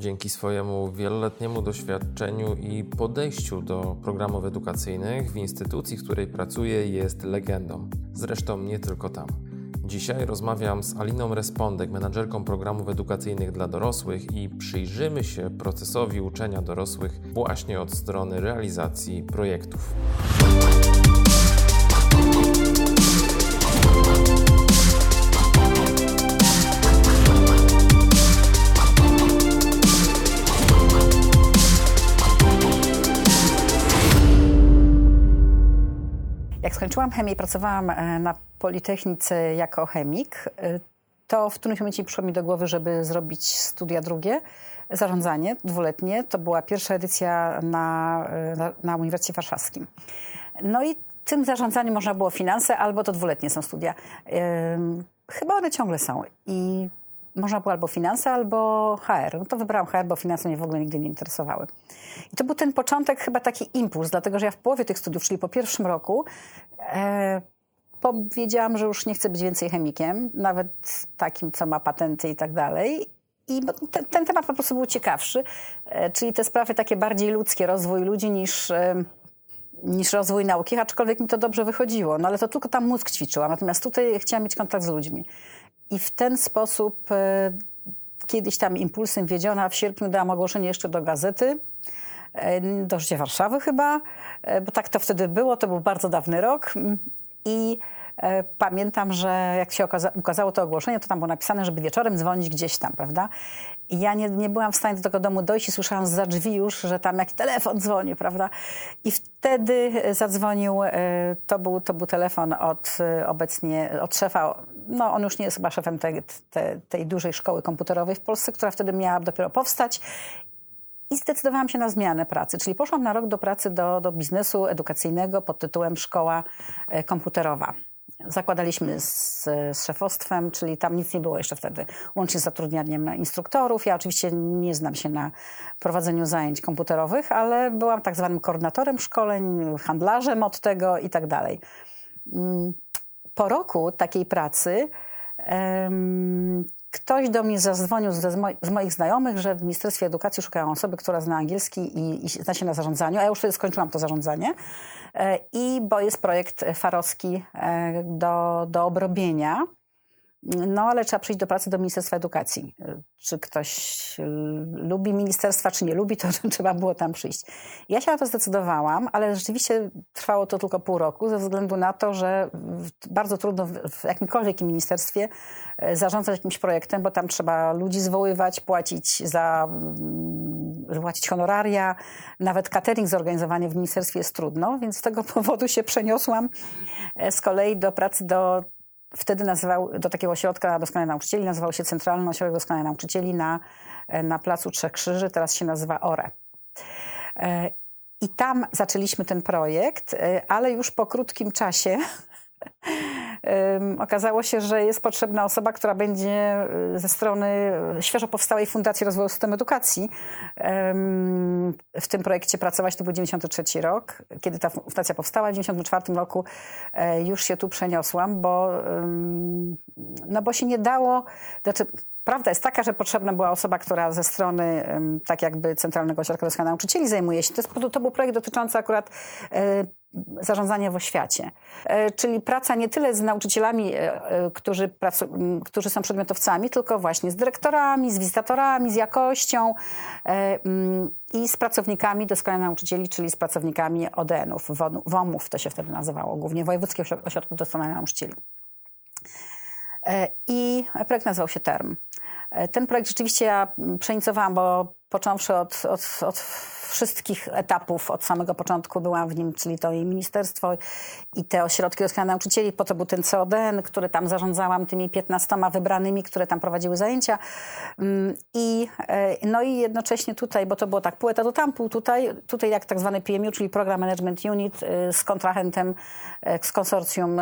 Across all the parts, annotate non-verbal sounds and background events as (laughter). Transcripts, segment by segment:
Dzięki swojemu wieloletniemu doświadczeniu i podejściu do programów edukacyjnych w instytucji, w której pracuje, jest legendą. Zresztą nie tylko tam. Dzisiaj rozmawiam z Aliną Respondek, menadżerką programów edukacyjnych dla dorosłych i przyjrzymy się procesowi uczenia dorosłych właśnie od strony realizacji projektów. Jak skończyłam chemię i pracowałam e, na Politechnice jako chemik, e, to w którymś momencie przyszło mi do głowy, żeby zrobić studia drugie, zarządzanie dwuletnie. To była pierwsza edycja na, e, na, na Uniwersytecie Warszawskim. No i tym zarządzaniem można było finanse, albo to dwuletnie są studia. Chyba one ciągle są. I można było albo finanse, albo HR. No to wybrałam HR, bo finanse mnie w ogóle nigdy nie interesowały. I to był ten początek, chyba taki impuls, dlatego że ja w połowie tych studiów, czyli po pierwszym roku, e, powiedziałam, że już nie chcę być więcej chemikiem, nawet takim, co ma patenty i tak dalej. I ten, ten temat po prostu był ciekawszy, e, czyli te sprawy takie bardziej ludzkie, rozwój ludzi niż... E, niż rozwój nauki, aczkolwiek mi to dobrze wychodziło. No ale to tylko tam mózg ćwiczyła. Natomiast tutaj chciałam mieć kontakt z ludźmi. I w ten sposób e, kiedyś tam impulsem wiedziona w sierpniu dałam ogłoszenie jeszcze do gazety, e, do Życia Warszawy chyba, e, bo tak to wtedy było, to był bardzo dawny rok i pamiętam, że jak się ukazało to ogłoszenie, to tam było napisane, żeby wieczorem dzwonić gdzieś tam, prawda? I ja nie, nie byłam w stanie do tego domu dojść i słyszałam za drzwi już, że tam jakiś telefon dzwoni, prawda? I wtedy zadzwonił, to był, to był telefon od obecnie, od szefa, no on już nie jest chyba szefem tej, dużej szkoły komputerowej w Polsce, która wtedy miała dopiero powstać i zdecydowałam się na zmianę pracy, czyli poszłam na rok do pracy do, do biznesu edukacyjnego pod tytułem Szkoła Komputerowa zakładaliśmy z, z szefostwem, czyli tam nic nie było jeszcze wtedy, łącznie z zatrudnianiem instruktorów. Ja oczywiście nie znam się na prowadzeniu zajęć komputerowych, ale byłam tak zwanym koordynatorem szkoleń, handlarzem od tego i tak dalej. Po roku takiej pracy ktoś do mnie zadzwonił z, z, moich znajomych, że w Ministerstwie Edukacji szukają osoby, która zna angielski i, i zna się na zarządzaniu, a ja już wtedy skończyłam to zarządzanie. E, I bo jest projekt farowski e, do, do obrobienia. No, ale trzeba przyjść do pracy do Ministerstwa Edukacji. Czy ktoś y, lubi ministerstwa, czy nie lubi, to (laughs) trzeba było tam przyjść. Ja się na to zdecydowałam, ale rzeczywiście trwało to tylko pół roku, ze względu na to, że bardzo trudno w jakimkolwiek ministerstwie e, zarządzać jakimś projektem, bo tam trzeba ludzi zwoływać, płacić za mm, płacić honoraria, nawet catering zorganizowanie w ministerstwie jest trudno, więc z tego (laughs) powodu się przeniosłam e, z kolei do pracy do wtedy nazywał, do takiego ośrodka doskonałych nauczycieli, nazywał się Centralny Ośrodek Doskonałych Nauczycieli na, na Placu Trzech Krzyży, teraz się nazywa ORE. E, I tam zaczęliśmy ten projekt, e, ale już po krótkim czasie (laughs) okazało się, że jest potrzebna osoba, która będzie y, ze strony świeżo powstałej Fundacji Rozwoju Systemu Edukacji w tym projekcie pracować. To był 93 rok, kiedy ta fundacja powstała. W 94 roku e, już się tu przeniosłam, bo, no bo się nie dało... Znaczy, Prawda jest taka, że potrzebna była osoba, która ze strony tak jakby Centralnego Ośrodka Doskonałych Nauczycieli zajmuje się. To, to był projekt dotyczący akurat e, zarządzania w oświacie. E, czyli praca nie tyle z nauczycielami, e, którzy, pracu, którzy są przedmiotowcami, tylko właśnie z dyrektorami, z wizytatorami, z jakością i z pracownikami doskonałych nauczycieli, czyli z pracownikami ODN-ów, WOM-ów to się wtedy nazywało, głównie Wojewódzkich Ośrodków Doskonałych Nauczycieli. I projekt nazywał się TERM. Ten projekt rzeczywiście ja przeinicjowałam, bo począwszy od, od, od wszystkich etapów. Od samego początku byłam w nim, czyli to i ministerstwo i te ośrodki doskonałych nauczycieli, po to był ten CODN, który tam zarządzałam tymi 15 wybranymi, które tam prowadziły zajęcia. Mm, i e, no i jednocześnie tutaj, bo to było tak pół etatu tam, pół tutaj, tutaj jak tak zwany PMU, czyli Program Management Unit e, z kontrahentem, e, z konsorcjum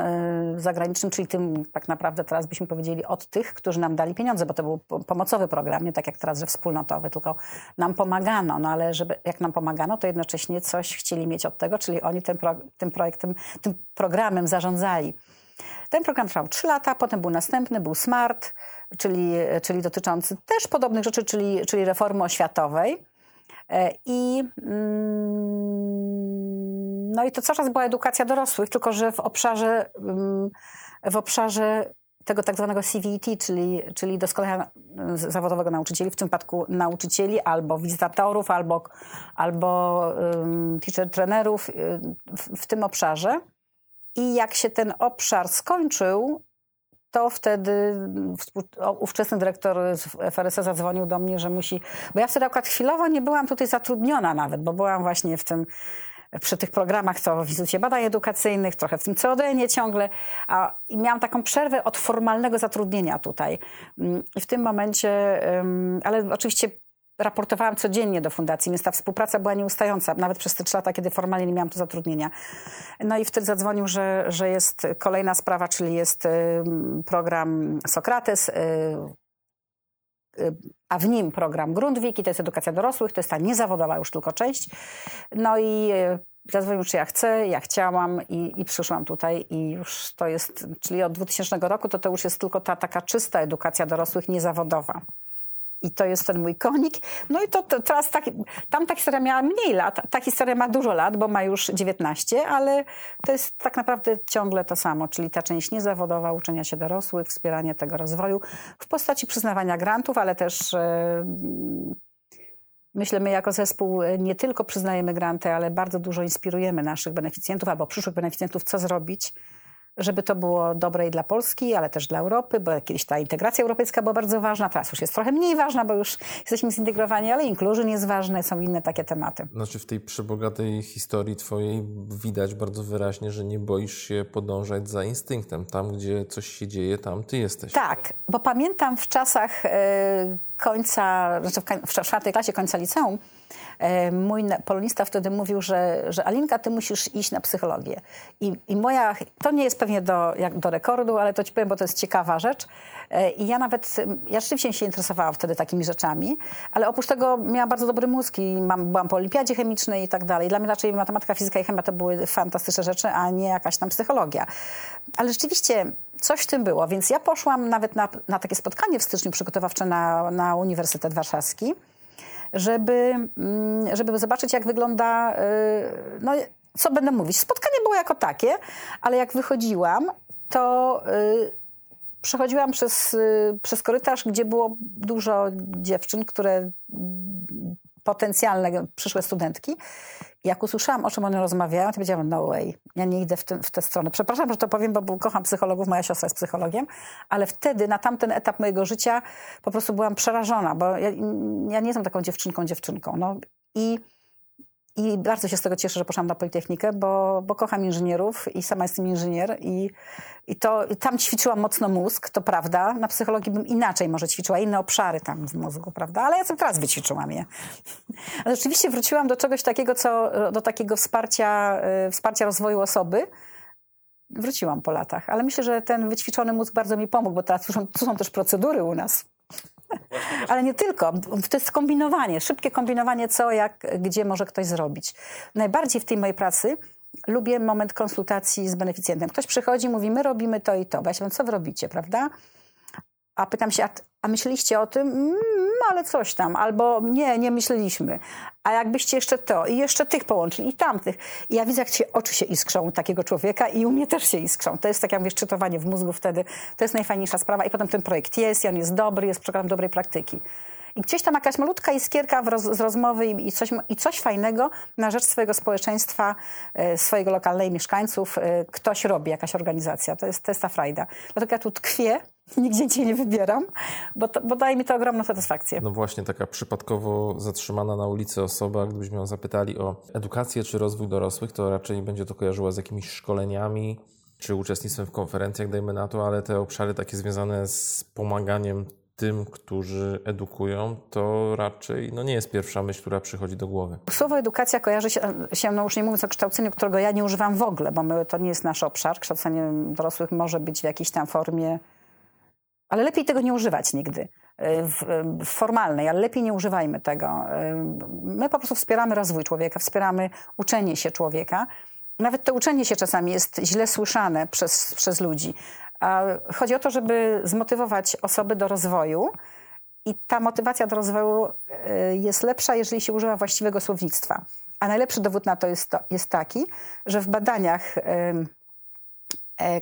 zagranicznym, czyli tym tak naprawdę teraz byśmy powiedzieli od tych, którzy nam dali pieniądze, bo to był pomocowy program, nie tak jak teraz, że wspólnotowy, tylko nam pomagano, no ale żeby jak nam pomagano, to jednocześnie coś chcieli mieć od tego, czyli oni tym, pro, tym projektem, tym programem zarządzali. Ten program trwał 3 lata, potem był następny, był SMART, czyli, czyli dotyczący też podobnych rzeczy, czyli, czyli reformy oświatowej. I, mm, no i to cały czas była edukacja dorosłych, tylko że w obszarze, mm, w obszarze tego tak zwanego CVT, czyli, czyli doskonalenia zawodowego nauczycieli, w tym przypadku nauczycieli albo wizytatorów, albo, albo teacher trenerów y, w, w tym obszarze. I jak się ten obszar skończył, to wtedy ówczesny dyrektor z FRS zadzwonił do mnie, że musi. Bo ja wtedy akurat chwilowo nie byłam tutaj zatrudniona nawet, bo byłam właśnie w tym przy tych programach, co w Instytucie Badań Edukacyjnych, trochę w tym CODN-ie ciągle, a miałam taką przerwę od formalnego zatrudnienia tutaj. Mm, I w tym momencie, ale oczywiście raportowałam codziennie do fundacji, więc ta współpraca była nieustająca, nawet przez te trzy lata, kiedy formalnie nie miałam tu zatrudnienia. No i wtedy zadzwonił, że, że jest kolejna sprawa, czyli jest program Sokrates, y, a w nim program Grundwik i to jest edukacja dorosłych, to jest ta niezawodowa już tylko część. No i y, zadzwonił, czy ja chcę, ja chciałam i, i przyszłam tutaj i już to jest, czyli od 2000 roku to to już jest tylko ta taka czysta edukacja dorosłych niezawodowa. I to jest ten mój konik. No i to, to teraz tak, tam ta historia miała mniej lat. Ta historia ma dużo lat, bo ma już 19, ale to jest tak naprawdę ciągle to samo, czyli ta część niezawodowa uczenia się dorosłych, wspieranie tego rozwoju w postaci przyznawania grantów, ale też yy, myślę, my jako zespół nie tylko przyznajemy granty, ale bardzo dużo inspirujemy naszych beneficjentów albo przyszłych beneficjentów, co zrobić, żeby to było dobre i dla Polski, ale też dla Europy, bo kiedyś ta integracja europejska była bardzo ważna, teraz już jest trochę mniej ważna, bo już jesteśmy zintegrowani, ale inclusion jest ważny, są inne takie tematy. Znaczy w tej przebogatej historii twojej widać bardzo wyraźnie, że nie boisz się podążać za instynktem. Tam, gdzie coś się dzieje, tam ty jesteś. Tak, bo pamiętam w czasach e, końca, znaczy w czwartej klasie końca liceum, E, mój polonista wtedy mówił, że, że Alinka, ty musisz iść na psychologię. I, I moja, to nie jest pewnie do, jak do rekordu, ale to ci powiem, bo to jest ciekawa rzecz. E, I ja nawet, ja rzeczywiście się interesowałam wtedy takimi rzeczami, ale oprócz tego miałam bardzo dobry mózg i mam, byłam po olimpiadzie chemicznej i tak dalej. Dla mnie raczej matematyka, fizyka i chemia to były fantastyczne rzeczy, a nie jakaś tam psychologia. Ale rzeczywiście coś w tym było, więc ja poszłam nawet na, na takie spotkanie w styczniu przygotowawcze na, na Uniwersytet Warszawski żeby, mm, żeby zobaczyć, jak wygląda, y, no, co będę mówić. Spotkanie było jako takie, ale jak wychodziłam, to y, przechodziłam przez, y, przez korytarz, gdzie było dużo dziewczyn, które potencjalne przyszłe studentki jak usłyszałam, o czym one rozmawiają, to powiedziałam, no way, ja nie idę w, tym, w tę stronę. Przepraszam, że to powiem, bo kocham psychologów, moja siostra jest psychologiem, ale wtedy, na tamten etap mojego życia po prostu byłam przerażona, bo ja, ja nie jestem taką dziewczynką, dziewczynką. No. I i bardzo się z tego cieszę, że poszłam na Politechnikę, bo, bo kocham inżynierów i sama jestem inżynier i, i to i tam ćwiczyłam mocno mózg, to prawda. Na psychologii bym inaczej może ćwiczyła, inne obszary tam w mózgu, prawda? Ale ja sobie teraz wyćwiczyłam je. (laughs) Ale rzeczywiście wróciłam do czegoś takiego, co, do takiego wsparcia, y, wsparcia rozwoju osoby, wróciłam po latach, ale myślę, że ten wyćwiczony mózg bardzo mi pomógł, bo teraz tu są, tu są też procedury u nas. Ale nie tylko. To jest kombinowanie, szybkie kombinowanie, co, jak, gdzie może ktoś zrobić. Najbardziej w tej mojej pracy lubię moment konsultacji z beneficjentem. Ktoś przychodzi, mówi, my robimy to i to. Ja się co wy robicie, prawda? A pytam się, a, a myśleliście o tym? Mm, ale coś tam. Albo nie, nie myśleliśmy. A jakbyście jeszcze to i jeszcze tych połączyli i tamtych. I ja widzę, jak się oczy się iskrzą takiego człowieka i u mnie też się iskrzą. To jest tak jak mówię, szczytowanie w mózgu wtedy. To jest najfajniejsza sprawa. I potem ten projekt jest i on jest dobry, jest program dobrej praktyki. I gdzieś tam jakaś malutka iskierka roz, z rozmowy i, i, coś, i coś fajnego na rzecz swojego społeczeństwa, e, swojego lokalnej mieszkańców e, ktoś robi, jakaś organizacja. To jest, to jest ta frajda. Dlatego ja tu tkwię, (laughs) nigdzie cię nie wybieram, bo, to, bo daje mi to ogromną satysfakcję. No właśnie, taka przypadkowo zatrzymana na ulicy osoba, gdybyśmy ją zapytali o edukację czy rozwój dorosłych, to raczej będzie to kojarzyła z jakimiś szkoleniami, czy uczestnictwem w konferencjach, dajmy na to, ale te obszary takie związane z pomaganiem tym, którzy edukują, to raczej no nie jest pierwsza myśl, która przychodzi do głowy. Słowo edukacja kojarzy się, się no już nie mówiąc o kształceniu, którego ja nie używam w ogóle, bo my, to nie jest nasz obszar. Kształcenie dorosłych może być w jakiejś tam formie, ale lepiej tego nie używać nigdy. W, w formalnej, ale lepiej nie używajmy tego. My po prostu wspieramy rozwój człowieka, wspieramy uczenie się człowieka nawet to uczenie się czasami jest źle słyszane przez, przez ludzi. A chodzi o to, żeby zmotywować osoby do rozwoju. I ta motywacja do rozwoju e, jest lepsza, jeżeli się używa właściwego słownictwa. A najlepszy dowód na to jest, to, jest taki, że w badaniach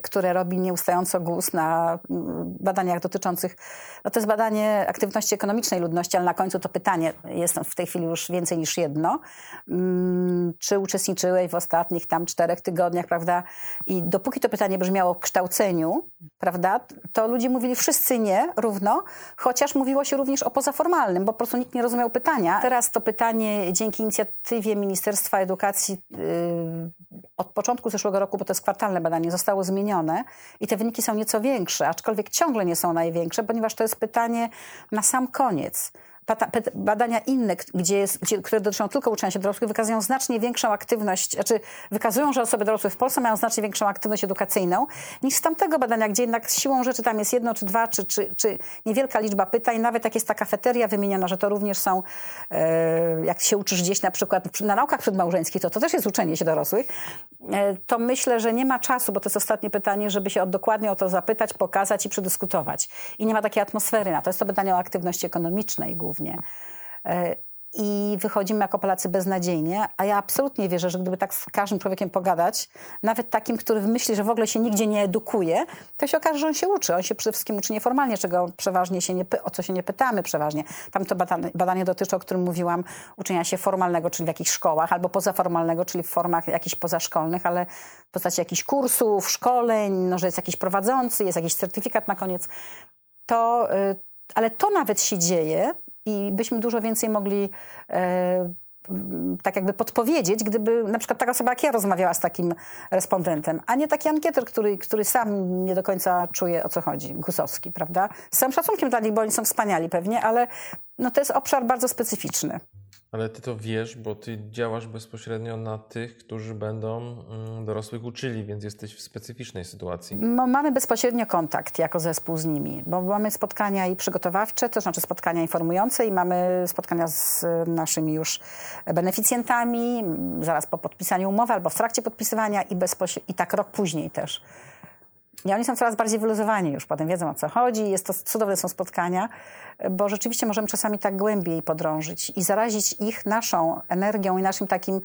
które robi nieustająco GUS na mm, badaniach dotyczących, no to jest badanie aktywności ekonomicznej ludności, ale na końcu to pytanie, jest w tej chwili już więcej niż jedno, mm, czy uczestniczyłeś w ostatnich tam czterech tygodniach, prawda? I dopóki to pytanie brzmiało w kształceniu, prawda, to ludzie mówili wszyscy nie równo, chociaż mówiło się również o pozaformalnym, bo po prostu nikt nie rozumiał pytania. Teraz to pytanie dzięki inicjatywie Ministerstwa Edukacji yy, od początku zeszłego roku, bo to jest kwartalne badanie, zostało zmienione i te wyniki są nieco większe, aczkolwiek ciągle nie są największe, ponieważ to jest pytanie na sam koniec badania inne, gdzie jest, gdzie, które dotyczą tylko uczenia się dorosłych, wykazują znacznie większą aktywność, znaczy wykazują, że osoby dorosłe w Polsce mają znacznie większą aktywność edukacyjną niż z tamtego badania, gdzie jednak siłą rzeczy tam jest jedno, czy dwa, czy, czy, czy niewielka liczba pytań. Nawet jak jest ta kafeteria wymieniona, że to również są, e, jak się uczysz gdzieś na przykład na naukach przedmałżeńskich, to to też jest uczenie się dorosłych, e, to myślę, że nie ma czasu, bo to jest ostatnie pytanie, żeby się dokładnie o to zapytać, pokazać i przedyskutować. I nie ma takiej atmosfery na to. Jest to pytanie o aktywności ekonomicznej głównie głównie. E, I wychodzimy jako Polacy beznadziejnie, a ja absolutnie wierzę, że gdyby tak z każdym człowiekiem pogadać, nawet takim, który myśli, że w ogóle się nigdzie nie edukuje, to się okaże, że on się uczy. On się przede wszystkim uczy nieformalnie, czego przeważnie się nie, o co się nie pytamy przeważnie. Tam to badanie, dotyczy, o którym mówiłam, uczenia się formalnego, czyli w jakichś szkołach, albo pozaformalnego, czyli w formach jakichś pozaszkolnych, ale w postaci jakichś kursów, szkoleń, no, że jest jakiś prowadzący, jest jakiś certyfikat na koniec. To, y, ale to nawet się dzieje, i byśmy dużo więcej mogli e, tak jakby podpowiedzieć, gdyby na przykład taka osoba jak ja rozmawiała z takim respondentem, a nie taki ankieter, który, który sam nie do końca czuje o co chodzi, Gusowski, prawda? Z całym szacunkiem dla nich, bo oni są wspaniali pewnie, ale no to jest obszar bardzo specyficzny. Ale ty to wiesz, bo ty działasz bezpośrednio na tych, którzy będą mm, dorosłych uczyli, więc jesteś w specyficznej sytuacji. No, mamy bezpośrednio kontakt jako zespół z nimi, bo mamy spotkania i przygotowawcze, to znaczy spotkania informujące i mamy spotkania z naszymi już beneficjentami, zaraz po podpisaniu umowy albo w trakcie podpisywania i, i tak rok później też. I oni są coraz bardziej wyluzowani już, potem wiedzą o co chodzi, jest to cudowne są spotkania, bo rzeczywiście możemy czasami tak głębiej podrążyć i zarazić ich naszą energią i naszym takim,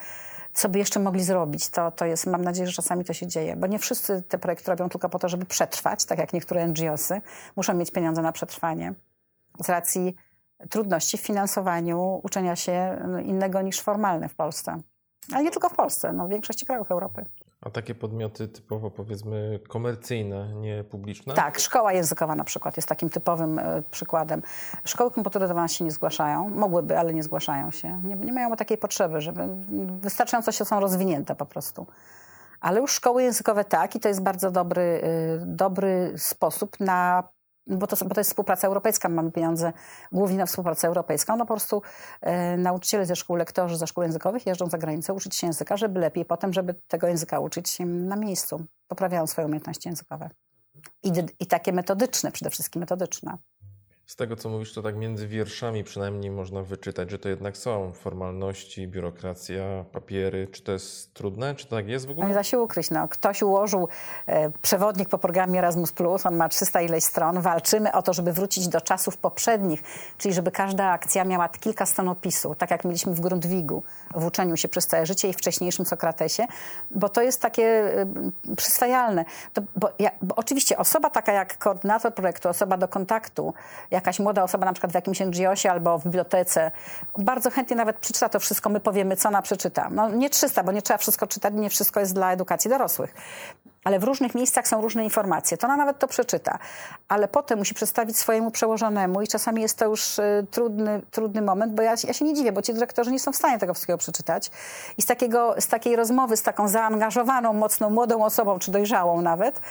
co by jeszcze mogli zrobić. To, to jest, mam nadzieję, że czasami to się dzieje, bo nie wszyscy te projekty robią tylko po to, żeby przetrwać, tak jak niektóre NGOsy, muszą mieć pieniądze na przetrwanie z racji trudności w finansowaniu uczenia się innego niż formalne w Polsce. Ale nie tylko w Polsce, no w większości krajów Europy. A takie podmioty typowo powiedzmy komercyjne, nie publiczne? Tak, szkoła językowa na przykład jest takim typowym e, przykładem. Szkoły komputerowe się nie zgłaszają, mogłyby, ale nie zgłaszają się. Nie, nie mają takiej potrzeby, żeby wystarczająco się są rozwinięte po prostu. Ale już szkoły językowe tak i to jest bardzo dobry, y, dobry sposób na bo to, bo to jest współpraca europejska, mamy pieniądze głównie na współpracę europejską, no po prostu e, nauczyciele ze szkół, lektorzy ze szkół językowych jeżdżą za granicę uczyć się języka, żeby lepiej potem, żeby tego języka uczyć na miejscu, poprawiają swoje umiejętności językowe. I, I takie metodyczne, przede wszystkim metodyczne. Z tego, co mówisz, to tak między wierszami przynajmniej można wyczytać, że to jednak są formalności, biurokracja, papiery. Czy to jest trudne? Czy to tak jest w ogóle? Nie da się ukryć. No. Ktoś ułożył e, przewodnik po programie Erasmus+, on ma 300 ileś stron. Walczymy o to, żeby wrócić do czasów poprzednich, czyli żeby każda akcja miała kilka stron opisu, tak jak mieliśmy w Grundwigu, w uczeniu się przez całe życie i wcześniejszym Sokratesie, bo to jest takie e, przyswajalne. To, bo, ja, bo oczywiście osoba taka jak koordynator projektu, osoba do kontaktu, jakaś młoda osoba na przykład w jakimś NGOsie albo w bibliotece bardzo chętnie nawet przeczyta to wszystko, my powiemy, co ona przeczyta. No nie 300, bo nie trzeba wszystko czytać, nie wszystko jest dla edukacji dorosłych ale w różnych miejscach są różne informacje. To ona nawet to przeczyta, ale potem musi przedstawić swojemu przełożonemu i czasami jest to już y, trudny, trudny moment, bo ja, ja się nie dziwię, bo ci dyrektorzy nie są w stanie tego wszystkiego przeczytać. I z, takiego, z takiej rozmowy z taką zaangażowaną, mocną, młodą osobą, czy dojrzałą nawet,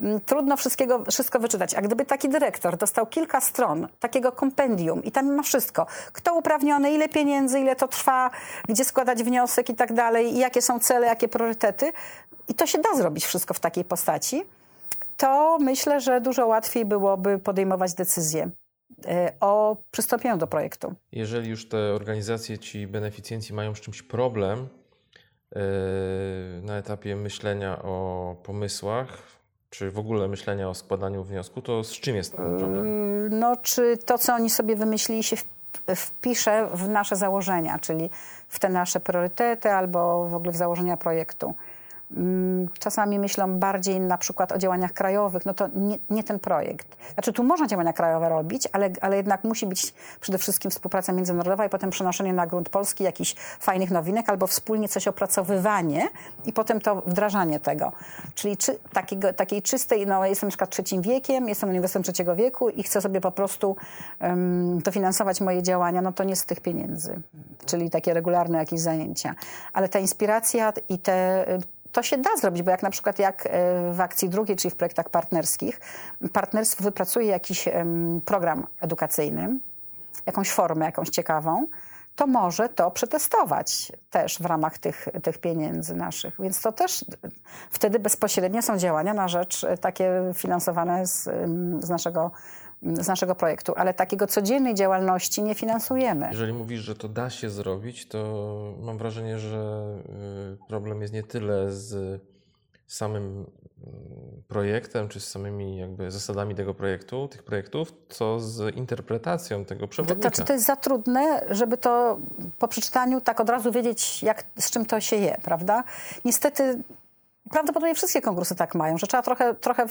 y, trudno wszystkiego, wszystko wyczytać. A gdyby taki dyrektor dostał kilka stron takiego kompendium i tam ma wszystko, kto uprawniony, ile pieniędzy, ile to trwa, gdzie składać wniosek i tak dalej, i jakie są cele, jakie priorytety, i to się da zrobić wszystko w takiej postaci, to myślę, że dużo łatwiej byłoby podejmować decyzje e, o przystąpieniu do projektu. Jeżeli już te organizacje, ci beneficjenci mają z czymś problem, na etapie myślenia o pomysłach, czy w ogóle myślenia o składaniu wniosku, to z czym jest ten problem? No, czy to, co oni sobie wymyślili, się wpisze w nasze założenia, czyli w te nasze priorytety albo w ogóle w założenia projektu. Mm, czasami myślą bardziej na przykład o działaniach krajowych, no to nie, nie, ten projekt. Znaczy tu można działania krajowe robić, ale, ale jednak musi być przede wszystkim współpraca międzynarodowa i potem przenoszenie na grunt polski jakichś fajnych nowinek albo wspólnie coś opracowywanie i potem to wdrażanie tego. Czyli czy, takiego, takiej czystej, no jestem na przykład trzecim wiekiem, jestem uniwersytetem trzeciego wieku i chcę sobie po prostu um, dofinansować moje działania, no to nie z tych pieniędzy. Czyli takie regularne jakieś zajęcia. Ale ta inspiracja i te to się da zrobić, bo jak na przykład jak e, w akcji drugiej, czyli w projektach partnerskich, partnerstwo wypracuje jakiś program edukacyjny, jakąś formę, jakąś ciekawą, to może to przetestować też w ramach tych, tych pieniędzy naszych. Więc to też wtedy bezpośrednio są działania na rzecz e, takie finansowane z, z naszego z naszego projektu, ale takiego codziennej działalności nie finansujemy. Jeżeli mówisz, że to da się zrobić, to mam wrażenie, że y, problem jest nie tyle z samym mm, projektem, czy z samymi jakby zasadami tego projektu, tych projektów, co z interpretacją tego przewodnika. To, znaczy, to jest za trudne, żeby to po przeczytaniu tak od razu wiedzieć, jak, z czym to się je, prawda? Niestety Prawdopodobnie wszystkie konkursy tak mają, że trzeba trochę, trochę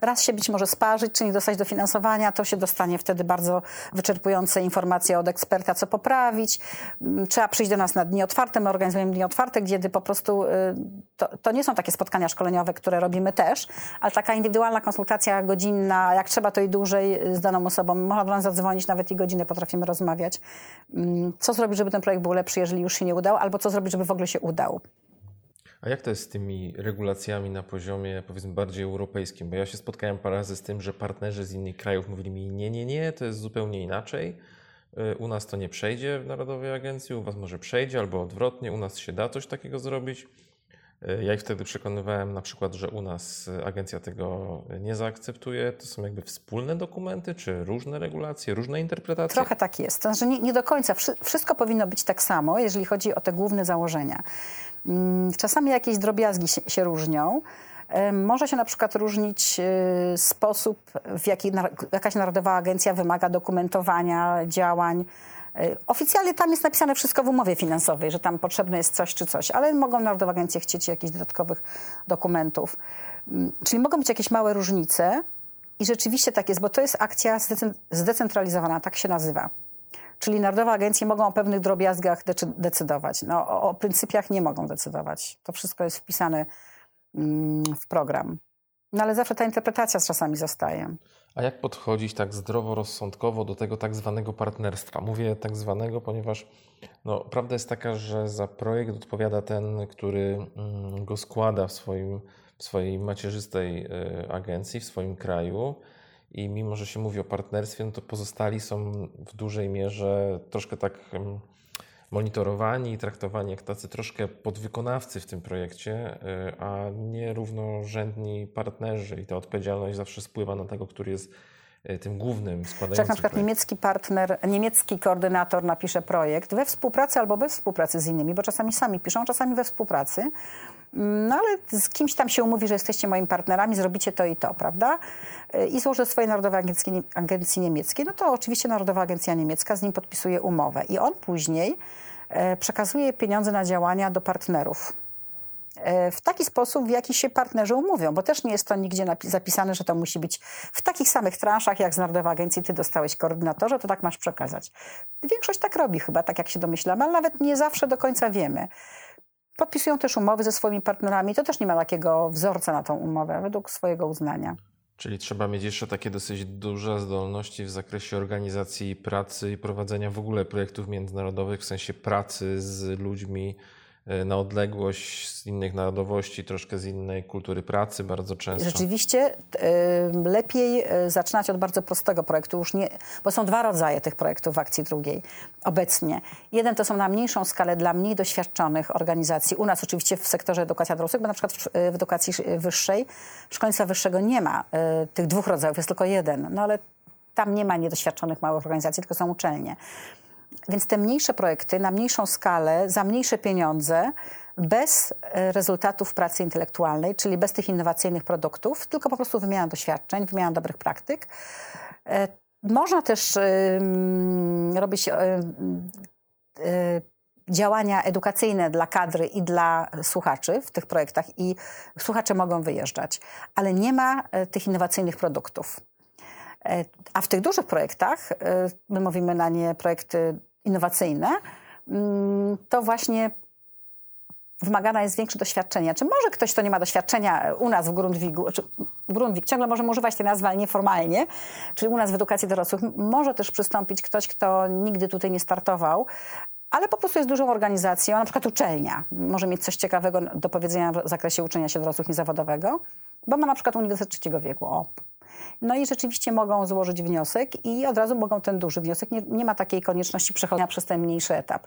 raz się być może sparzyć, czy nie dostać dofinansowania, to się dostanie wtedy bardzo wyczerpujące informacje od eksperta, co poprawić. Mm, trzeba przyjść do nas na dni otwarte, my organizujemy dni otwarte, gdzie po prostu y, to, to nie są takie spotkania szkoleniowe, które robimy też, ale taka indywidualna konsultacja godzinna, jak trzeba to i dłużej z daną osobą. Można do nas zadzwonić, nawet i godzinę potrafimy rozmawiać. Mm, co zrobić, żeby ten projekt był lepszy, jeżeli już się nie udał, albo co zrobić, żeby w ogóle się udał. A jak to jest z tymi regulacjami na poziomie powiedzmy bardziej europejskim? Bo ja się spotkałem parę razy z tym, że partnerzy z innych krajów mówili mi nie, nie, nie, to jest zupełnie inaczej. Y, u nas to nie przejdzie w Narodowej Agencji, u Was może przejdzie albo odwrotnie, u nas się da coś takiego zrobić. Y, ja ich wtedy przekonywałem na przykład, że u nas agencja tego nie zaakceptuje. To są jakby wspólne dokumenty, czy różne regulacje, różne interpretacje? Trochę tak jest. To znaczy nie, nie do końca. Wszystko powinno być tak samo, jeżeli chodzi o te główne założenia. Mm, czasami jakieś drobiazgi się, się różnią. Może się na przykład różnić y, sposób, w jaki jakaś narodowa agencja wymaga dokumentowania działań. Y, oficjalnie tam jest napisane wszystko w umowie finansowej, że tam potrzebne jest coś czy coś, ale mogą narodowe agencje chcieć jakichś dodatkowych dokumentów. Mm, czyli mogą być jakieś małe różnice i rzeczywiście tak jest, bo to jest akcja zdecentralizowana, tak się nazywa. Czyli narodowe agencje mogą o pewnych drobiazgach decydować. No, o, o pryncypiach nie mogą decydować. To wszystko jest wpisane mm, w program. No ale zawsze ta interpretacja czasami zostaje. A jak podchodzić tak zdroworozsądkowo do tego tak zwanego partnerstwa? Mówię tak zwanego, ponieważ no, prawda jest taka, że za projekt odpowiada ten, który mm, go składa w, swoim, w swojej macierzystej y, agencji, w swoim kraju i mimo, że się mówi o partnerstwie, no to pozostali są w dużej mierze troszkę tak monitorowani i traktowani jak tacy troszkę podwykonawcy w tym projekcie, y, a nie równorzędni partnerzy i ta odpowiedzialność zawsze spływa na tego, który jest y, tym głównym składającym. Jak na przykład projekt. niemiecki partner, niemiecki koordynator napisze projekt we współpracy albo bez współpracy z innymi, bo czasami sami piszą, czasami we współpracy, no ale z kimś tam się umówi, że jesteście moimi partnerami, zrobicie to i to, prawda? Y, I złoży swojej Narodowej Agencji, Agencji Niemieckiej, no to oczywiście Narodowa Agencja Niemiecka z nim podpisuje umowę. I on później e, przekazuje pieniądze na działania do partnerów e, w taki sposób, w jaki się partnerzy umówią, bo też nie jest to nigdzie zapisane, że to musi być w takich samych transzach, jak z Narodowej Agencji ty dostałeś koordynatorze, to tak masz przekazać. Większość tak robi chyba, tak jak się domyślamy, ale nawet nie zawsze do końca wiemy. Podpisują też umowy ze swoimi partnerami. To też nie ma takiego wzorca na tą umowę, według swojego uznania. Czyli trzeba mieć jeszcze takie dosyć duże zdolności w zakresie organizacji pracy i prowadzenia w ogóle projektów międzynarodowych, w sensie pracy z ludźmi na odległość z innych narodowości, troszkę z innej kultury pracy bardzo często. Rzeczywiście lepiej e, zaczynać od bardzo prostego projektu, już nie, bo są dwa rodzaje tych projektów w akcji drugiej obecnie. Jeden to są na mniejszą skalę dla mniej doświadczonych organizacji. U nas oczywiście w sektorze edukacji dorosłych, bo na przykład w, edukacji wyższej, szkolnictwa wyższego nie ma y, tych dwóch rodzajów, jest tylko jeden. No ale tam nie ma niedoświadczonych małych organizacji, tylko są uczelnie. Więc te mniejsze projekty na mniejszą skalę, za mniejsze pieniądze bez e, rezultatów pracy intelektualnej, czyli bez tych innowacyjnych produktów, tylko po prostu wymiana doświadczeń, wymiana dobrych praktyk. E, można też robić działania edukacyjne dla kadry i dla słuchaczy w tych projektach i słuchacze mogą wyjeżdżać, ale nie ma tych innowacyjnych produktów. A w tych dużych projektach, my mówimy na nie projekty innowacyjne, mm, to właśnie wymagane jest większe doświadczenie. Czy może ktoś, kto nie ma doświadczenia u nas w Grundwigu, czy Grundwig ciągle możemy używać tej nazwy, ale nieformalnie, czyli u nas w edukacji dorosłych, może też przystąpić ktoś, kto nigdy tutaj nie startował, ale po prostu jest dużą organizacją, na przykład uczelnia. Może mieć coś ciekawego do powiedzenia w zakresie uczenia się dorosłych niezawodowego, bo ma na przykład Uniwersytet Trzeciego Wieku. O, no i rzeczywiście mogą złożyć wniosek i od razu mogą ten duży wniosek. Nie, nie ma takiej konieczności przechodzenia przez ten mniejszy etap.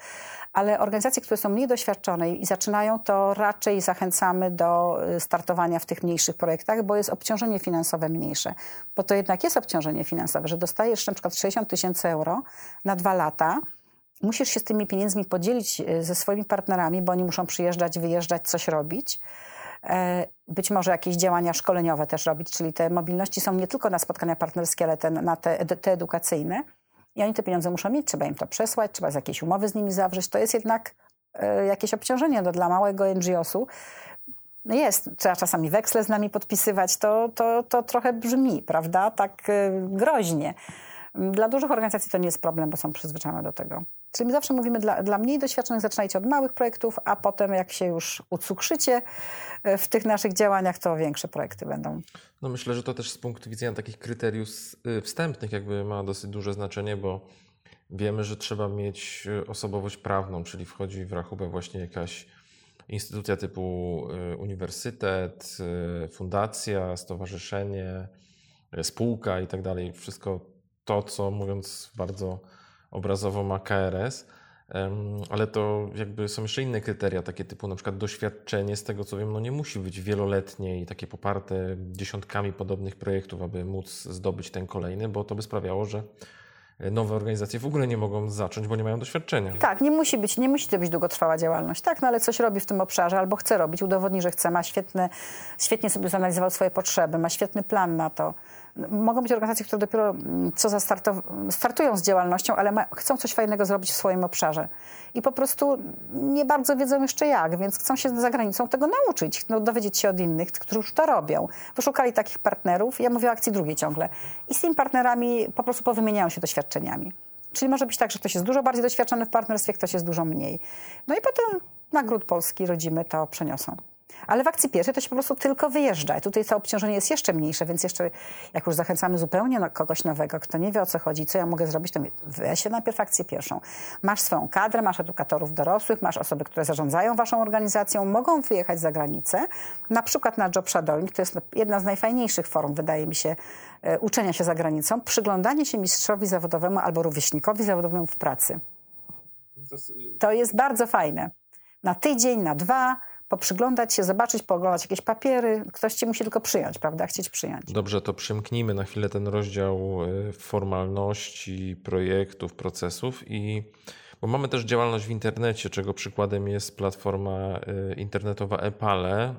Ale organizacje, które są mniej doświadczone i zaczynają, to raczej zachęcamy do y, startowania w tych mniejszych projektach, bo jest obciążenie finansowe mniejsze. Bo to jednak jest obciążenie finansowe, że dostajesz na przykład 60 tysięcy euro na dwa lata, musisz się z tymi pieniędzmi podzielić y, ze swoimi partnerami, bo oni muszą przyjeżdżać, wyjeżdżać, coś robić. E, być może jakieś działania szkoleniowe też robić, czyli te mobilności są nie tylko na spotkania partnerskie, ale te, na te, te edukacyjne. I oni te pieniądze muszą mieć, trzeba im to przesłać, trzeba jakieś umowy z nimi zawrzeć. To jest jednak e, jakieś obciążenie no, dla małego NGO-su. No jest, trzeba czasami weksle z nami podpisywać, to, to, to trochę brzmi, prawda, tak e, groźnie. Dla dużych organizacji to nie jest problem, bo są przyzwyczajone do tego. Czyli my zawsze mówimy, dla, dla mniej doświadczonych zaczynajcie od małych projektów, a potem jak się już ucukrzycie e, w tych naszych działaniach, to większe projekty będą. No myślę, że to też z punktu widzenia takich kryteriów y, wstępnych jakby ma dosyć duże znaczenie, bo wiemy, że trzeba mieć y, osobowość prawną, czyli wchodzi w rachubę właśnie jakaś instytucja typu y, uniwersytet, fundacja, stowarzyszenie, spółka i tak dalej. Wszystko to, co mówiąc bardzo obrazowo ma KRS, ale to jakby są jeszcze inne kryteria, takie typu na przykład doświadczenie, z tego co wiem, no nie musi być wieloletnie i takie poparte dziesiątkami podobnych projektów, aby móc zdobyć ten kolejny, bo to by sprawiało, że nowe organizacje w ogóle nie mogą zacząć, bo nie mają doświadczenia. Tak, nie musi być, nie musi to być długotrwała działalność, tak, no ale coś robi w tym obszarze albo chce robić, udowodni, że chce, ma świetny, świetnie sobie zanalizował swoje potrzeby, ma świetny plan na to mogą być organizacje, które dopiero mm, co startują z działalnością, ale ma, chcą coś fajnego zrobić w swoim obszarze. I po prostu nie bardzo wiedzą jeszcze jak, więc chcą się za granicą tego nauczyć, no, dowiedzieć się od innych, którzy już to robią. Wyszukali takich partnerów, ja mówię o akcji drugiej ciągle. I z tymi partnerami po prostu powymieniają się doświadczeniami. Czyli może być tak, że ktoś jest dużo bardziej doświadczony w partnerstwie, ktoś jest dużo mniej. No i potem na gród polski rodzimy to przeniosą. Ale w akcji pierwszej to się po prostu tylko wyjeżdża. I tutaj to obciążenie jest jeszcze mniejsze, więc jeszcze jak już zachęcamy zupełnie kogoś nowego, kto nie wie o co chodzi, co ja mogę zrobić, to weź się najpierw akcję pierwszą. Masz swoją kadrę, masz edukatorów dorosłych, masz osoby, które zarządzają waszą organizacją, mogą wyjechać za granicę, na przykład na job shadowing, to jest jedna z najfajniejszych form, wydaje mi się, e, uczenia się za granicą, przyglądanie się mistrzowi zawodowemu albo rówieśnikowi zawodowemu w pracy. To jest bardzo fajne. Na tydzień, na dwa, poprzyglądać się, zobaczyć, pooglądać jakieś papiery. Ktoś ci musi tylko przyjąć, prawda? Chcieć przyjąć. Dobrze, to przymknijmy na chwilę ten rozdział e, formalności, projektów, procesów i bo mamy też działalność w internecie, czego przykładem jest platforma e, internetowa Epale,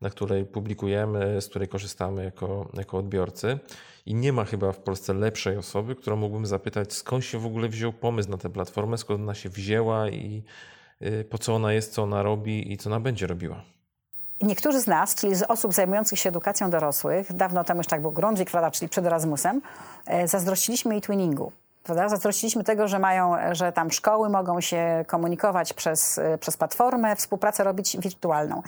na której publikujemy, z której korzystamy jako, jako odbiorcy. I nie ma chyba w Polsce lepszej osoby, którą mógłbym zapytać, skąd się w ogóle wziął pomysł na tę platformę, skąd ona się wzięła i Y, po co ona jest, co ona robi i co ona będzie robiła. Niektórzy z nas, czyli z osób zajmujących się edukacją dorosłych, dawno temu już tak był Grundwik, prawda, czyli przed Erasmusem, e, zazdrościliśmy i twinningu. Prawda? Zazdrościliśmy tego, że mają, że tam szkoły mogą się komunikować przez, e, przez platformę, współpracę robić wirtualną.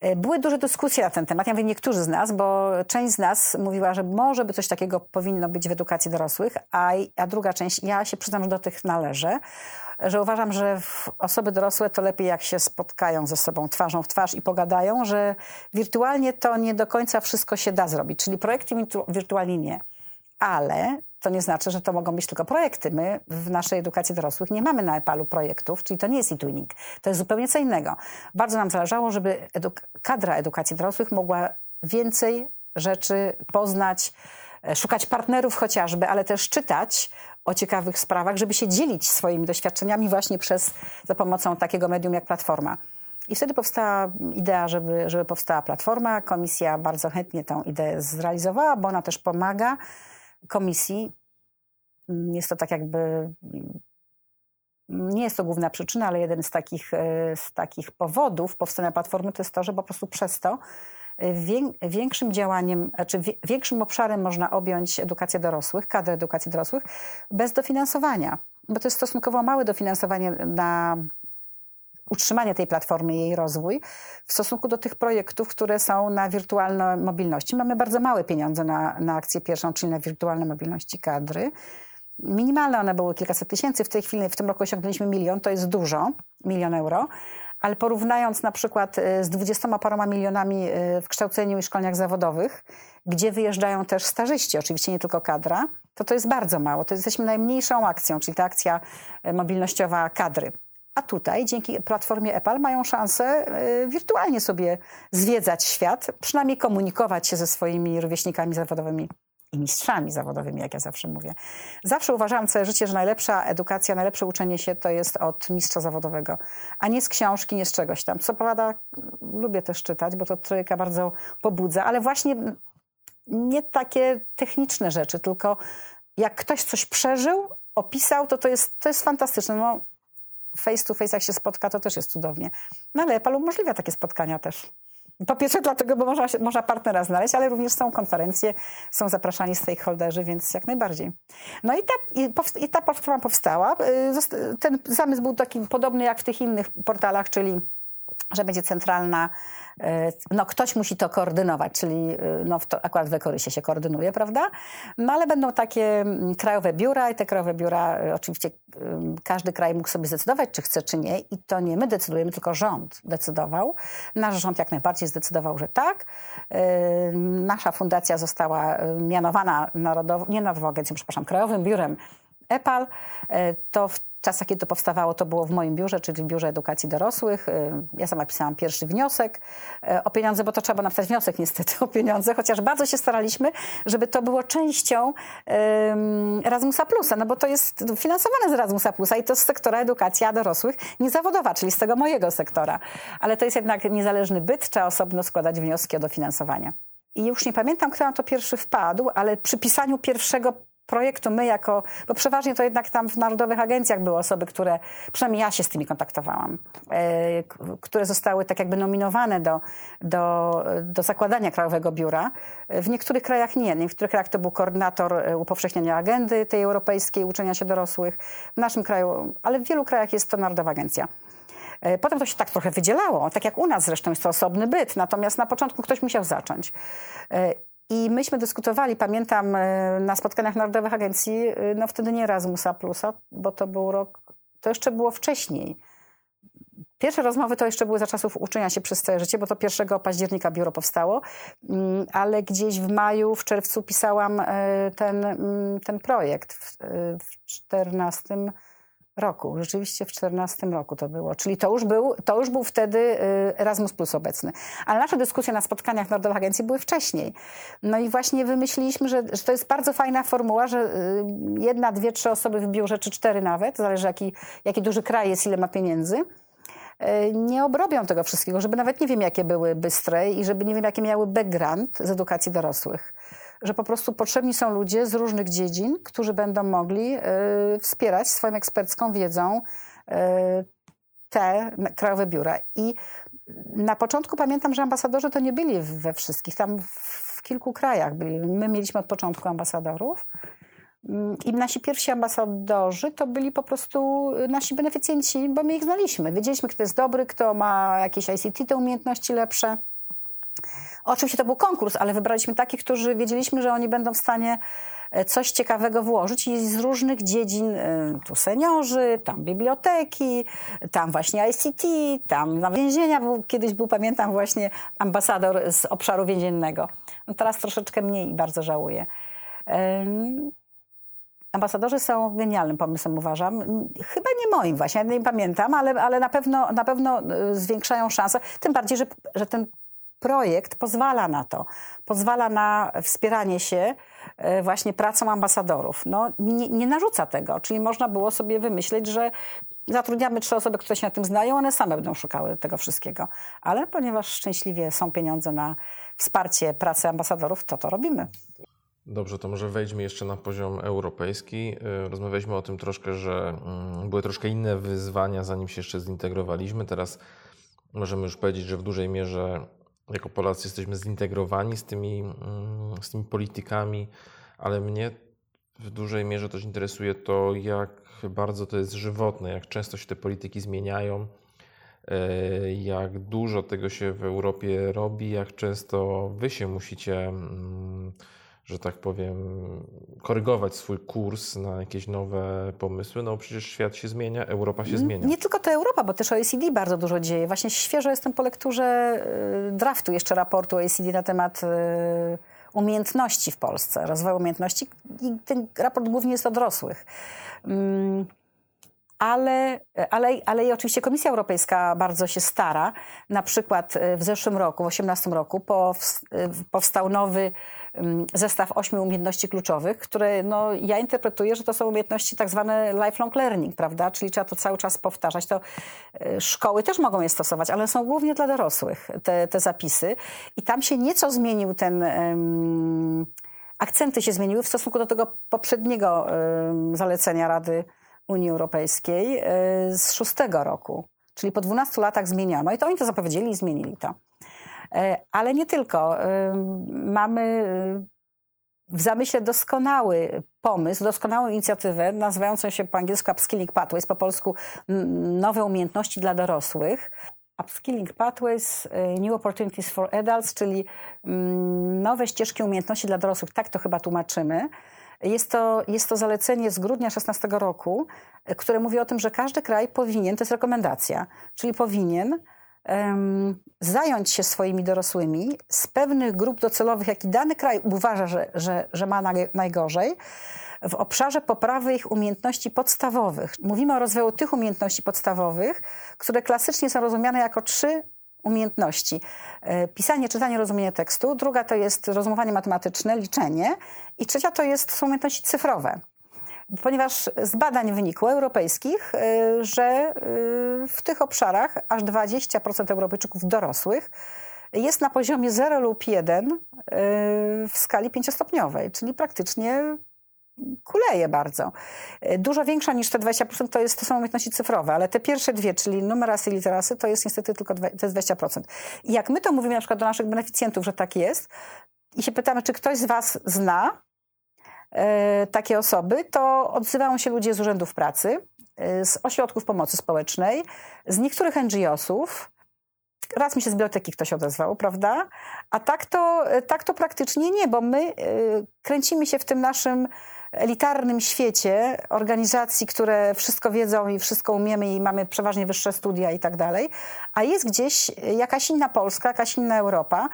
E, były duże dyskusje na ten temat. Ja mówię niektórzy z nas, bo część z nas mówiła, że może by coś takiego powinno być w edukacji dorosłych, a, a druga część, ja się przyznam, że do tych należę że uważam, że osoby dorosłe to lepiej jak się spotkają ze sobą twarzą w twarz i pogadają, że wirtualnie to nie do końca wszystko się da zrobić. Czyli projekty wirtualnie nie. Ale to nie znaczy, że to mogą być tylko projekty. My w naszej edukacji dorosłych nie mamy na EPAL-u projektów, czyli to nie jest e-twinning. To jest zupełnie co innego. Bardzo nam zależało, żeby eduk kadra edukacji dorosłych mogła więcej rzeczy poznać, e, szukać partnerów chociażby, ale też czytać o ciekawych sprawach, żeby się dzielić swoimi doświadczeniami właśnie przez, za pomocą takiego medium jak Platforma. I wtedy powstała idea, żeby, żeby powstała platforma. Komisja bardzo chętnie tę ideę zrealizowała, bo ona też pomaga komisji. Jest to tak jakby nie jest to główna przyczyna, ale jeden z takich, e, z takich powodów powstania platformy to jest to, że po prostu przez to większym działaniem, czy większym obszarem można objąć edukację dorosłych, kadrę edukacji dorosłych bez dofinansowania. Bo to jest stosunkowo małe dofinansowanie na utrzymanie tej platformy, jej rozwój w stosunku do tych projektów, które są na wirtualnej mobilności. Mamy bardzo małe pieniądze na, na akcję pierwszą, czyli na wirtualne mobilności kadry. Minimalne one były kilkaset tysięcy, w tej chwili, w tym roku osiągnęliśmy milion, to jest dużo, milion euro, ale porównując na przykład y, z dwudziestoma paroma milionami y, w kształceniu i szkoleniach zawodowych, gdzie wyjeżdżają też stażyści, oczywiście nie tylko kadra, to to jest bardzo mało. To jesteśmy najmniejszą akcją, czyli ta akcja y, mobilnościowa kadry. A tutaj dzięki platformie EPAL mają szansę wirtualnie sobie zwiedzać świat, przynajmniej komunikować się ze swoimi rówieśnikami zawodowymi i mistrzami zawodowymi, jak ja zawsze mówię. Zawsze uważałam całe życie, że najlepsza edukacja, najlepsze uczenie się to jest od mistrza zawodowego, a nie z książki, nie z czegoś tam. Co prawda lubię też czytać, bo to człowieka bardzo pobudza, ale właśnie nie takie techniczne rzeczy, tylko jak ktoś coś przeżył, opisał, to to jest, to jest fantastyczne. No, face to face jak się spotka, to też jest cudownie. No ale Palu umożliwia takie spotkania też. Po pierwsze dlatego, bo można, można partnera znaleźć, ale również są konferencje, są zapraszani stakeholderzy, więc jak najbardziej. No i ta, i, i ta platforma powstała. Y, ten zamysł był taki podobny jak w tych innych portalach, czyli że będzie centralna, e, no ktoś musi to koordynować, czyli e, no to akurat w Ekorysie się koordynuje, prawda? No ale będą takie krajowe biura i te krajowe biura e, oczywiście każdy kraj mógł sobie zdecydować, czy chce, czy nie i to nie my decydujemy, tylko rząd decydował. Nasz rząd jak najbardziej zdecydował, że tak. Nasza fundacja została mianowana narodową, nie Narodową przepraszam, Krajowym Biurem EPAL. To w czasach, kiedy to powstawało, to było w moim biurze, czyli w Biurze Edukacji Dorosłych. Y, ja sama pisałam pierwszy wniosek y, o pieniądze, bo to trzeba napisać wniosek niestety o pieniądze, chociaż bardzo się staraliśmy, żeby to było częścią Erasmusa Plusa, no bo to jest finansowane z Erasmusa Plusa i to z sektora edukacja dorosłych niezawodowa, czyli z tego mojego sektora. Ale to jest jednak niezależny byt, trzeba osobno składać wnioski o dofinansowanie. I już nie pamiętam, kto na to pierwszy wpadł, ale przy pisaniu pierwszego projektu my jako, bo przeważnie to jednak tam w narodowych agencjach były osoby, które, przynajmniej ja się z tymi kontaktowałam, e, które zostały tak jakby nominowane do, do, do zakładania Krajowego Biura. W niektórych krajach nie. W niektórych krajach to był koordynator e, upowszechniania agendy tej europejskiej, uczenia się dorosłych. W naszym kraju, ale w wielu krajach jest to Narodowa Agencja. E, potem to się tak trochę wydzielało, tak jak u nas zresztą jest to osobny byt, natomiast na początku ktoś musiał zacząć. I myśmy dyskutowali, pamiętam, e, na spotkaniach Narodowych Agencji, e, no wtedy nie Erasmusa Plusa, bo to był rok, to jeszcze było wcześniej. Pierwsze rozmowy to jeszcze były za czasów uczenia się przez całe życie, bo to 1 października biuro powstało, mm, ale gdzieś w maju, w czerwcu pisałam e, ten, mm, ten projekt w, w 14 roku. Rzeczywiście w 14 roku to było. Czyli to już był, to już był wtedy y, Erasmus Plus obecny. Ale nasze dyskusje na spotkaniach Narodowej Agencji były wcześniej. No i właśnie wymyśliliśmy, że, że to jest bardzo fajna formuła, że y, jedna, dwie, trzy osoby w biurze, czy cztery nawet, zależy jaki, jaki duży kraj jest, ile ma pieniędzy, y, nie obrobią tego wszystkiego, żeby nawet nie wiem, jakie były bystre i żeby nie wiem, jakie miały background z edukacji dorosłych że po prostu potrzebni są ludzie z różnych dziedzin, którzy będą mogli y, wspierać swoją ekspercką wiedzą y, te krajowe biura. I na początku pamiętam, że ambasadorzy to nie byli we wszystkich, tam w kilku krajach byli. My mieliśmy od początku ambasadorów. Mm, I nasi pierwsi ambasadorzy to byli po prostu nasi beneficjenci, bo my ich znaliśmy. Wiedzieliśmy, kto jest dobry, kto ma jakieś ICT, te umiejętności lepsze. Oczywiście to był konkurs, ale wybraliśmy takich, którzy wiedzieliśmy, że oni będą w stanie e, coś ciekawego włożyć i z różnych dziedzin, e, tu seniorzy, tam biblioteki, tam właśnie ICT, tam na więzienia, był, kiedyś był, pamiętam, właśnie ambasador z obszaru więziennego. No teraz troszeczkę mniej i bardzo żałuję. Ambasadorzy są genialnym pomysłem, uważam. Chyba nie moim właśnie, ja nie pamiętam, ale, ale na, pewno, na pewno e, zwiększają szanse. Tym bardziej, że, że ten projekt pozwala na to. Pozwala na wspieranie się e, właśnie pracą ambasadorów. No, nie, nie narzuca tego, czyli można było sobie wymyśleć, że zatrudniamy trzy osoby, które się na tym znają, one same będą szukały tego wszystkiego. Ale ponieważ szczęśliwie są pieniądze na wsparcie pracy ambasadorów, to to robimy. Dobrze, to może wejdźmy jeszcze na poziom europejski. Y, rozmawialiśmy o tym troszkę, że mm, były troszkę inne wyzwania, zanim się jeszcze zintegrowaliśmy. Teraz możemy już powiedzieć, że w dużej mierze jako Polacy jesteśmy zintegrowani z tymi, mm, z tymi politykami, ale mnie w dużej mierze też interesuje to, jak bardzo to jest żywotne, jak często się te polityki zmieniają, y, jak dużo tego się w Europie robi, jak często wy się musicie mm, że tak powiem, korygować swój kurs na jakieś nowe pomysły. No przecież świat się zmienia, Europa się zmienia. Nie tylko to Europa, bo też OECD bardzo dużo dzieje. Właśnie świeżo jestem po lekturze y, draftu jeszcze raportu OECD na temat y, umiejętności w Polsce, rozwoju umiejętności i ten raport głównie jest o dorosłych. Mm, ale, ale, ale i oczywiście Komisja Europejska bardzo się stara. Na przykład y, w zeszłym roku, w 2018 roku, powstał nowy zestaw ośmiu umiejętności kluczowych, które no, ja interpretuję, że to są umiejętności tak zwane lifelong learning, prawda? Czyli trzeba to cały czas powtarzać. To e, szkoły też mogą je stosować, ale są głównie dla dorosłych te, te zapisy. I tam się nieco zmienił ten... Um, akcenty się zmieniły w stosunku do tego poprzedniego um, zalecenia Rady Unii Europejskiej e, z szóstego roku. Czyli po 12 latach zmieniono i to oni to zapowiedzieli i zmienili to. E, ale nie tylko. Mamy w zamyśle doskonały pomysł, doskonałą inicjatywę nazywającą się po angielsku Upskilling Pathways, po polsku nowe umiejętności dla dorosłych. Upskilling Pathways, New Opportunities for Adults, czyli nowe ścieżki umiejętności dla dorosłych. Tak to chyba tłumaczymy. Jest to, jest to zalecenie z grudnia 16 roku, e, które mówi o tym, że każdy kraj powinien, to jest rekomendacja, czyli powinien zająć się swoimi dorosłymi z pewnych grup docelowych, jaki dany kraj uważa, że, że, że ma najgorzej, w obszarze poprawy ich umiejętności podstawowych. Mówimy o rozwoju tych umiejętności podstawowych, które klasycznie są rozumiane jako trzy umiejętności. E, pisanie, czytanie, rozumienie tekstu. Druga to jest rozumowanie matematyczne, liczenie. I trzecia to jest, są umiejętności cyfrowe ponieważ z badań wynikło europejskich, y, że y, w tych obszarach aż 20% Europejczyków dorosłych jest na poziomie 0 lub 1 y, w skali pięciostopniowej, czyli praktycznie kuleje bardzo. Dużo większa niż te 20% to, jest, to są umiejętności cyfrowe, ale te pierwsze dwie, czyli numerasy i literasy, to jest niestety tylko to jest 20%. I jak my to mówimy na przykład do naszych beneficjentów, że tak jest i się pytamy, czy ktoś z was zna E, takie osoby, to odzywają się ludzie z urzędów pracy, e, z ośrodków pomocy społecznej, z niektórych NGO-sów. Raz mi się z biblioteki ktoś odezwał, prawda? A tak to, e, tak to praktycznie nie, bo my kręcimy się w tym naszym elitarnym świecie organizacji, które wszystko wiedzą i wszystko umiemy i mamy przeważnie wyższe studia i tak dalej, a jest gdzieś jakaś inna Polska, jakaś inna Europa,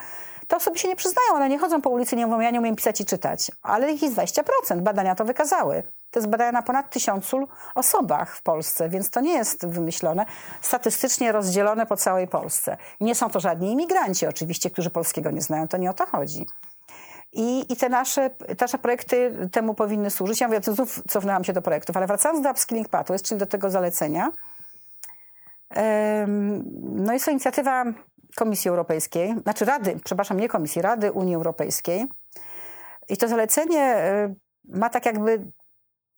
te osoby się nie przyznają, one nie chodzą po ulicy, nie mówią, ja nie umiem pisać i czytać. Ale ich jest 20%, badania to wykazały. To jest badania na ponad tysiącu osobach w Polsce, więc to nie jest wymyślone, statystycznie rozdzielone po całej Polsce. Nie są to żadni imigranci oczywiście, którzy polskiego nie znają, to nie o to chodzi. I, I, te nasze, nasze projekty temu powinny służyć. Ja mówię, znów cofnęłam się do projektów, ale wracając do Upskilling Pathways, czyli do tego zalecenia, no jest to inicjatywa Komisji Europejskiej, znaczy Rady, przepraszam, nie Komisji, Rady Unii Europejskiej. I to zalecenie y, ma tak jakby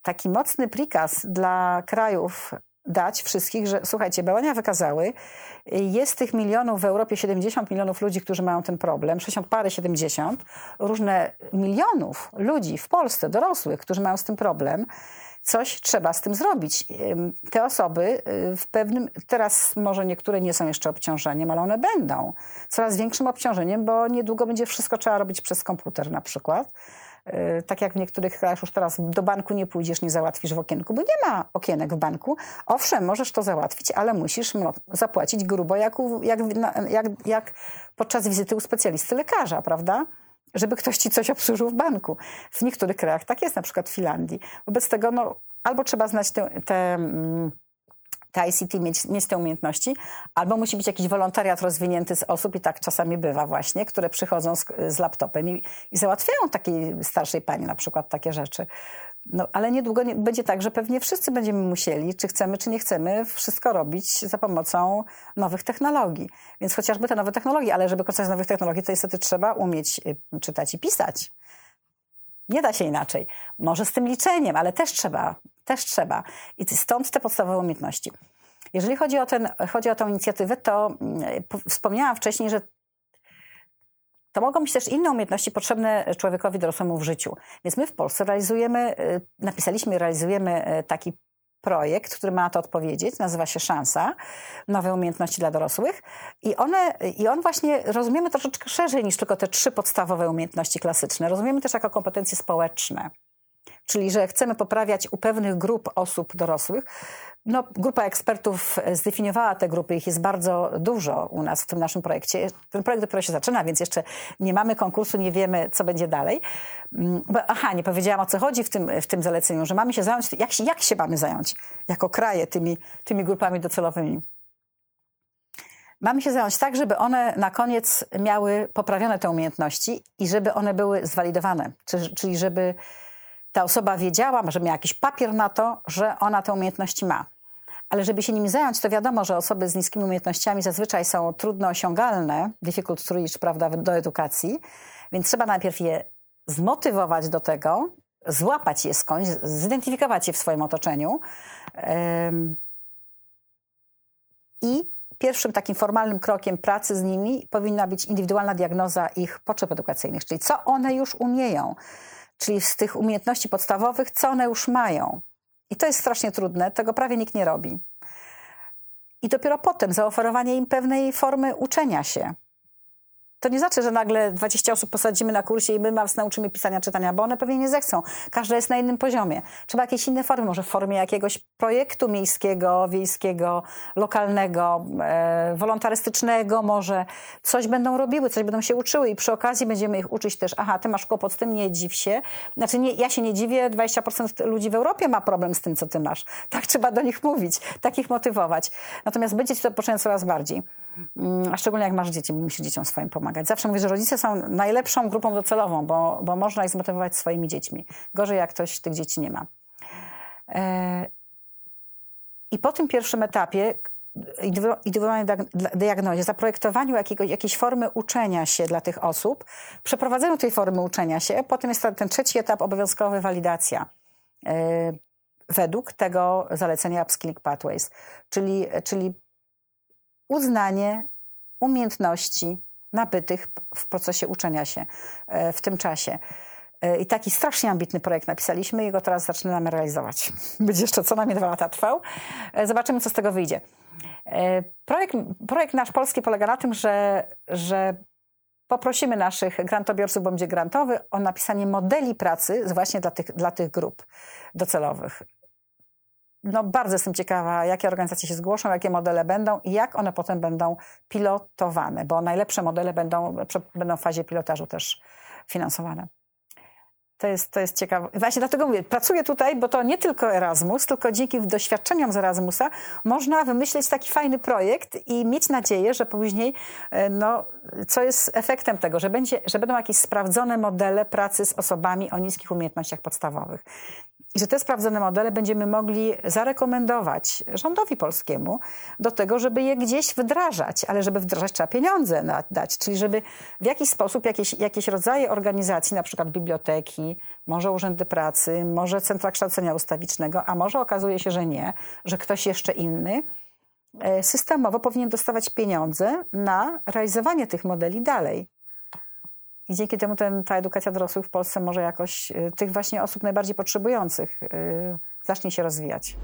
taki mocny prikaz dla krajów dać wszystkich, że słuchajcie, badania wykazały, jest tych milionów w Europie 70 milionów ludzi, którzy mają ten problem, 60 parę 70, różne milionów ludzi w Polsce, dorosłych, którzy mają z tym problem coś trzeba z tym zrobić. Te osoby y, w pewnym, teraz może niektóre nie są jeszcze obciążeniem, ale one będą coraz większym obciążeniem, bo niedługo będzie wszystko trzeba robić przez komputer na przykład. Y, tak jak w niektórych krajach już teraz do banku nie pójdziesz, nie załatwisz w okienku, bo nie ma okienek w banku. Owszem, możesz to załatwić, ale musisz zapłacić grubo, jak, jak, jak, jak podczas wizyty u specjalisty lekarza, prawda? żeby ktoś ci coś obsłużył w banku. W niektórych krajach tak jest, na przykład w Finlandii. Wobec tego no, albo trzeba znać te, te, mm, te ICT, mieć, mieć te umiejętności, albo musi być jakiś wolontariat rozwinięty z osób, i tak czasami bywa właśnie, które przychodzą z, z laptopem i, i załatwiają takiej starszej pani na przykład takie rzeczy. No, ale niedługo nie, będzie tak, że pewnie wszyscy będziemy musieli, czy chcemy, czy nie chcemy, wszystko robić za pomocą nowych technologii. Więc chociażby te nowe technologie, ale żeby korzystać z nowych technologii, to niestety trzeba umieć y, czytać i pisać. Nie da się inaczej. Może z tym liczeniem, ale też trzeba, też trzeba. I stąd te podstawowe umiejętności. Jeżeli chodzi o, ten, chodzi o tę inicjatywę, to mm, wspomniałam wcześniej, że to mogą być też inne umiejętności potrzebne człowiekowi dorosłemu w życiu. Więc my w Polsce realizujemy, y, napisaliśmy realizujemy y, taki projekt, który ma na to odpowiedzieć, nazywa się Szansa, nowe umiejętności dla dorosłych i one, i on właśnie rozumiemy troszeczkę szerzej niż tylko te trzy podstawowe umiejętności klasyczne. Rozumiemy też jako kompetencje społeczne. Czyli, że chcemy poprawiać u pewnych grup osób dorosłych no, grupa ekspertów zdefiniowała te grupy, ich jest bardzo dużo u nas w tym naszym projekcie. Ten projekt dopiero się zaczyna, więc jeszcze nie mamy konkursu, nie wiemy, co będzie dalej. Mm, aha, nie powiedziałam o co chodzi w tym, w tym zaleceniu, że mamy się zająć, jak, jak się mamy zająć jako kraje tymi, tymi grupami docelowymi. Mamy się zająć tak, żeby one na koniec miały poprawione te umiejętności i żeby one były zwalidowane, czyli żeby ta osoba wiedziała, że miała jakiś papier na to, że ona te umiejętności ma. Ale żeby się nimi zająć, to wiadomo, że osoby z niskimi umiejętnościami zazwyczaj są trudno osiągalne, difficult to reach, prawda, do edukacji, więc trzeba najpierw je zmotywować do tego, złapać je skądś, zidentyfikować je w swoim otoczeniu. I pierwszym takim formalnym krokiem pracy z nimi powinna być indywidualna diagnoza ich potrzeb edukacyjnych, czyli co one już umieją czyli z tych umiejętności podstawowych, co one już mają. I to jest strasznie trudne, tego prawie nikt nie robi. I dopiero potem zaoferowanie im pewnej formy uczenia się. To nie znaczy, że nagle 20 osób posadzimy na kursie i my was nauczymy pisania, czytania, bo one pewnie nie zechcą. Każda jest na innym poziomie. Trzeba jakieś inne formy, może w formie jakiegoś projektu miejskiego, wiejskiego, lokalnego, e, wolontarystycznego, może coś będą robiły, coś będą się uczyły i przy okazji będziemy ich uczyć też, aha, ty masz kłopot z tym, nie dziw się. Znaczy, nie, ja się nie dziwię, 20% ludzi w Europie ma problem z tym, co ty masz. Tak trzeba do nich mówić, tak ich motywować. Natomiast będziecie to począć coraz bardziej. Mm, a szczególnie jak masz dzieci, musisz dzieciom swoim pomagać. Zawsze mówię, że rodzice są najlepszą grupą docelową, bo, bo można ich zmotywować swoimi dziećmi. Gorzej, jak ktoś tych dzieci nie ma. E, I po tym pierwszym etapie indywidualnej diagnozie, zaprojektowaniu jakiegoś, jakiejś formy uczenia się dla tych osób, przeprowadzeniu tej formy uczenia się, potem jest ten trzeci etap, obowiązkowy walidacja e, według tego zalecenia Upskilling Pathways, czyli, czyli uznanie umiejętności nabytych w procesie uczenia się e, w tym czasie. E, I taki strasznie ambitny projekt napisaliśmy i go teraz zaczynamy realizować. (laughs) Będzie jeszcze co najmniej dwa lata trwał. E, zobaczymy, co z tego wyjdzie. Projekt, projekt nasz polski polega na tym, że, że poprosimy naszych grantobiorców, bo będzie grantowy, o napisanie modeli pracy właśnie dla tych, dla tych grup docelowych no, bardzo jestem ciekawa, jakie organizacje się zgłoszą, jakie modele będą i jak one potem będą pilotowane, bo najlepsze modele będą, będą w fazie pilotażu też finansowane. To jest, to jest ciekawe. Właśnie dlatego mówię, pracuję tutaj, bo to nie tylko Erasmus, tylko dzięki doświadczeniom z Erasmusa można wymyślić taki fajny projekt i mieć nadzieję, że później, e, no, co jest efektem tego, że, będzie, że będą jakieś sprawdzone modele pracy z osobami o niskich umiejętnościach podstawowych. I że te sprawdzone modele będziemy mogli zarekomendować rządowi polskiemu do tego, żeby je gdzieś wdrażać, ale żeby wdrażać trzeba pieniądze dać, czyli żeby w jakiś sposób jakieś, jakieś rodzaje organizacji, na przykład biblioteki, może urzędy pracy, może centra kształcenia ustawicznego, a może okazuje się, że nie, że ktoś jeszcze inny e, systemowo powinien dostawać pieniądze na realizowanie tych modeli dalej. I dzięki temu ten, ta edukacja dorosłych w Polsce może jakoś y, tych właśnie osób najbardziej potrzebujących y, zacznie się rozwijać.